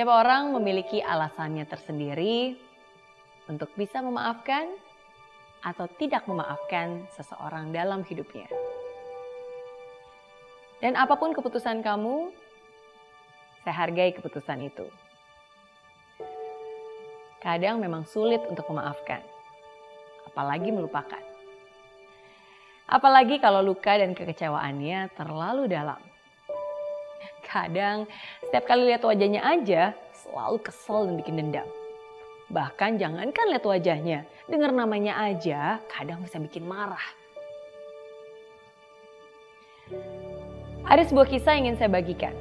Setiap orang memiliki alasannya tersendiri untuk bisa memaafkan atau tidak memaafkan seseorang dalam hidupnya. Dan apa pun keputusan kamu, saya hargai keputusan itu. Kadang memang sulit untuk memaafkan, apalagi melupakan. Apalagi kalau luka dan kekecewaannya terlalu dalam. Kadang setiap kali lihat wajahnya aja selalu kesel dan bikin dendam. Bahkan jangankan lihat wajahnya, dengar namanya aja kadang bisa bikin marah. Ada sebuah kisah yang ingin saya bagikan.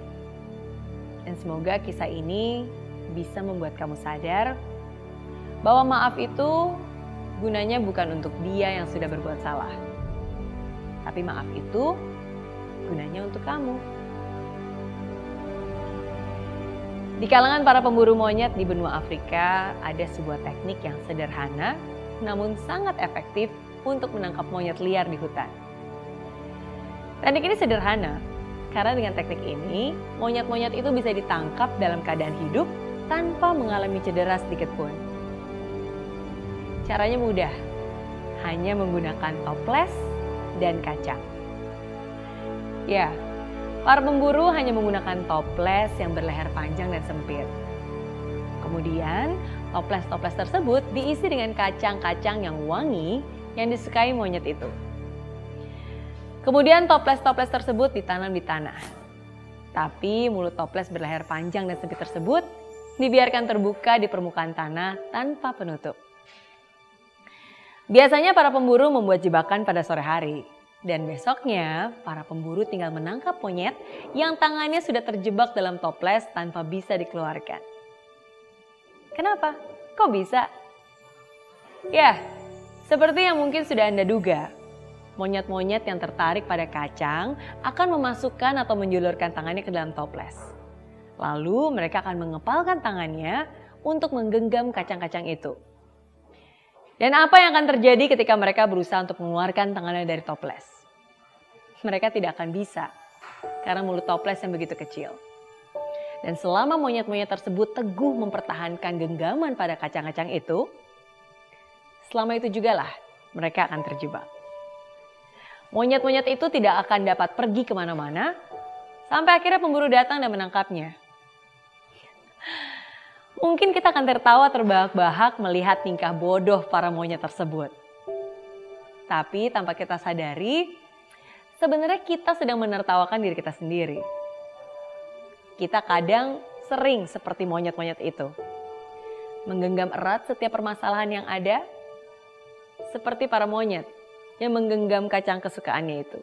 Dan semoga kisah ini bisa membuat kamu sadar bahwa maaf itu gunanya bukan untuk dia yang sudah berbuat salah. Tapi maaf itu gunanya untuk kamu. Di kalangan para pemburu monyet di benua Afrika, ada sebuah teknik yang sederhana namun sangat efektif untuk menangkap monyet liar di hutan. Teknik ini sederhana, karena dengan teknik ini, monyet-monyet itu bisa ditangkap dalam keadaan hidup tanpa mengalami cedera sedikit pun. Caranya mudah, hanya menggunakan toples dan kacang. Ya, Para pemburu hanya menggunakan toples yang berleher panjang dan sempit. Kemudian, toples-toples tersebut diisi dengan kacang-kacang yang wangi yang disukai monyet itu. Kemudian toples-toples tersebut ditanam di tanah. Tapi mulut toples berleher panjang dan sempit tersebut dibiarkan terbuka di permukaan tanah tanpa penutup. Biasanya para pemburu membuat jebakan pada sore hari dan besoknya, para pemburu tinggal menangkap monyet yang tangannya sudah terjebak dalam toples tanpa bisa dikeluarkan. Kenapa? Kok bisa? Ya, seperti yang mungkin sudah Anda duga, monyet-monyet yang tertarik pada kacang akan memasukkan atau menjulurkan tangannya ke dalam toples. Lalu mereka akan mengepalkan tangannya untuk menggenggam kacang-kacang itu. Dan apa yang akan terjadi ketika mereka berusaha untuk mengeluarkan tangannya dari toples? Mereka tidak akan bisa karena mulut toples yang begitu kecil. Dan selama monyet-monyet tersebut teguh mempertahankan genggaman pada kacang-kacang itu, selama itu juga lah mereka akan terjebak. Monyet-monyet itu tidak akan dapat pergi ke mana-mana sampai akhirnya pemburu datang dan menangkapnya. Mungkin kita akan tertawa terbahak-bahak melihat tingkah bodoh para monyet tersebut. Tapi tanpa kita sadari, sebenarnya kita sedang menertawakan diri kita sendiri. Kita kadang sering seperti monyet-monyet itu. Menggenggam erat setiap permasalahan yang ada, seperti para monyet yang menggenggam kacang kesukaannya itu.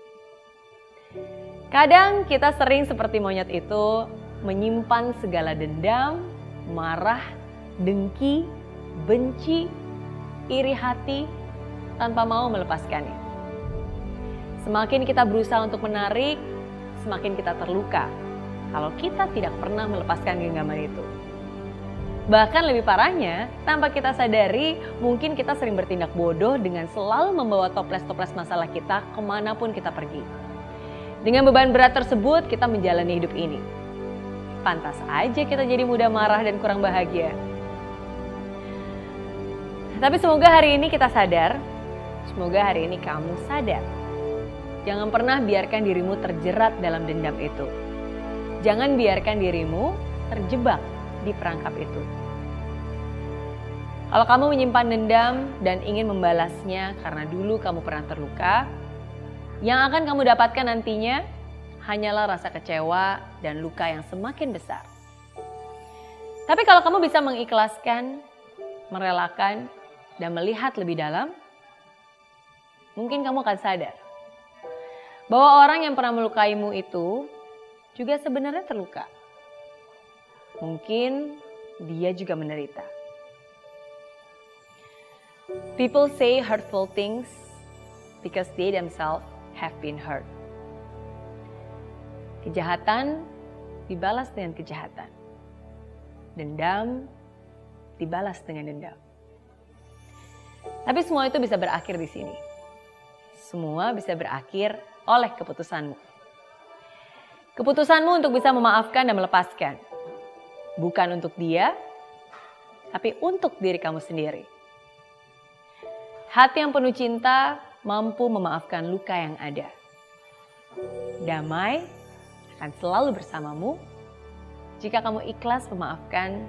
Kadang kita sering seperti monyet itu menyimpan segala dendam, marah, dengki, benci, iri hati tanpa mau melepaskannya. Semakin kita berusaha untuk menarik, semakin kita terluka kalau kita tidak pernah melepaskan genggaman itu. Bahkan lebih parahnya, tanpa kita sadari, mungkin kita sering bertindak bodoh dengan selalu membawa toples-toples masalah kita ke mana pun kita pergi. Dengan beban berat tersebut, kita menjalani hidup ini pantas aja kita jadi mudah marah dan kurang bahagia. Tapi semoga hari ini kita sadar, semoga hari ini kamu sadar. Jangan pernah biarkan dirimu terjerat dalam dendam itu. Jangan biarkan dirimu terjebak di perangkap itu. Kalau kamu menyimpan dendam dan ingin membalasnya karena dulu kamu pernah terluka, yang akan kamu dapatkan nantinya hanyalah rasa kecewa dan luka yang semakin besar. Tapi kalau kamu bisa mengikhlaskan, merelakan, dan melihat lebih dalam, mungkin kamu akan sadar bahwa orang yang pernah melukaimu itu juga sebenarnya terluka. Mungkin dia juga menderita. People say hurtful things because they themselves have been hurt. Kejahatan dibalas dengan kejahatan. Dendam dibalas dengan dendam. Tapi semua itu bisa berakhir di sini. Semua bisa berakhir oleh keputusanmu. Keputusanmu untuk bisa memaafkan dan melepaskan. Bukan untuk dia, tapi untuk diri kamu sendiri. Hati yang penuh cinta mampu memaafkan luka yang ada. Damai akan selalu bersamamu jika kamu ikhlas memaafkan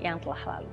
yang telah lalu.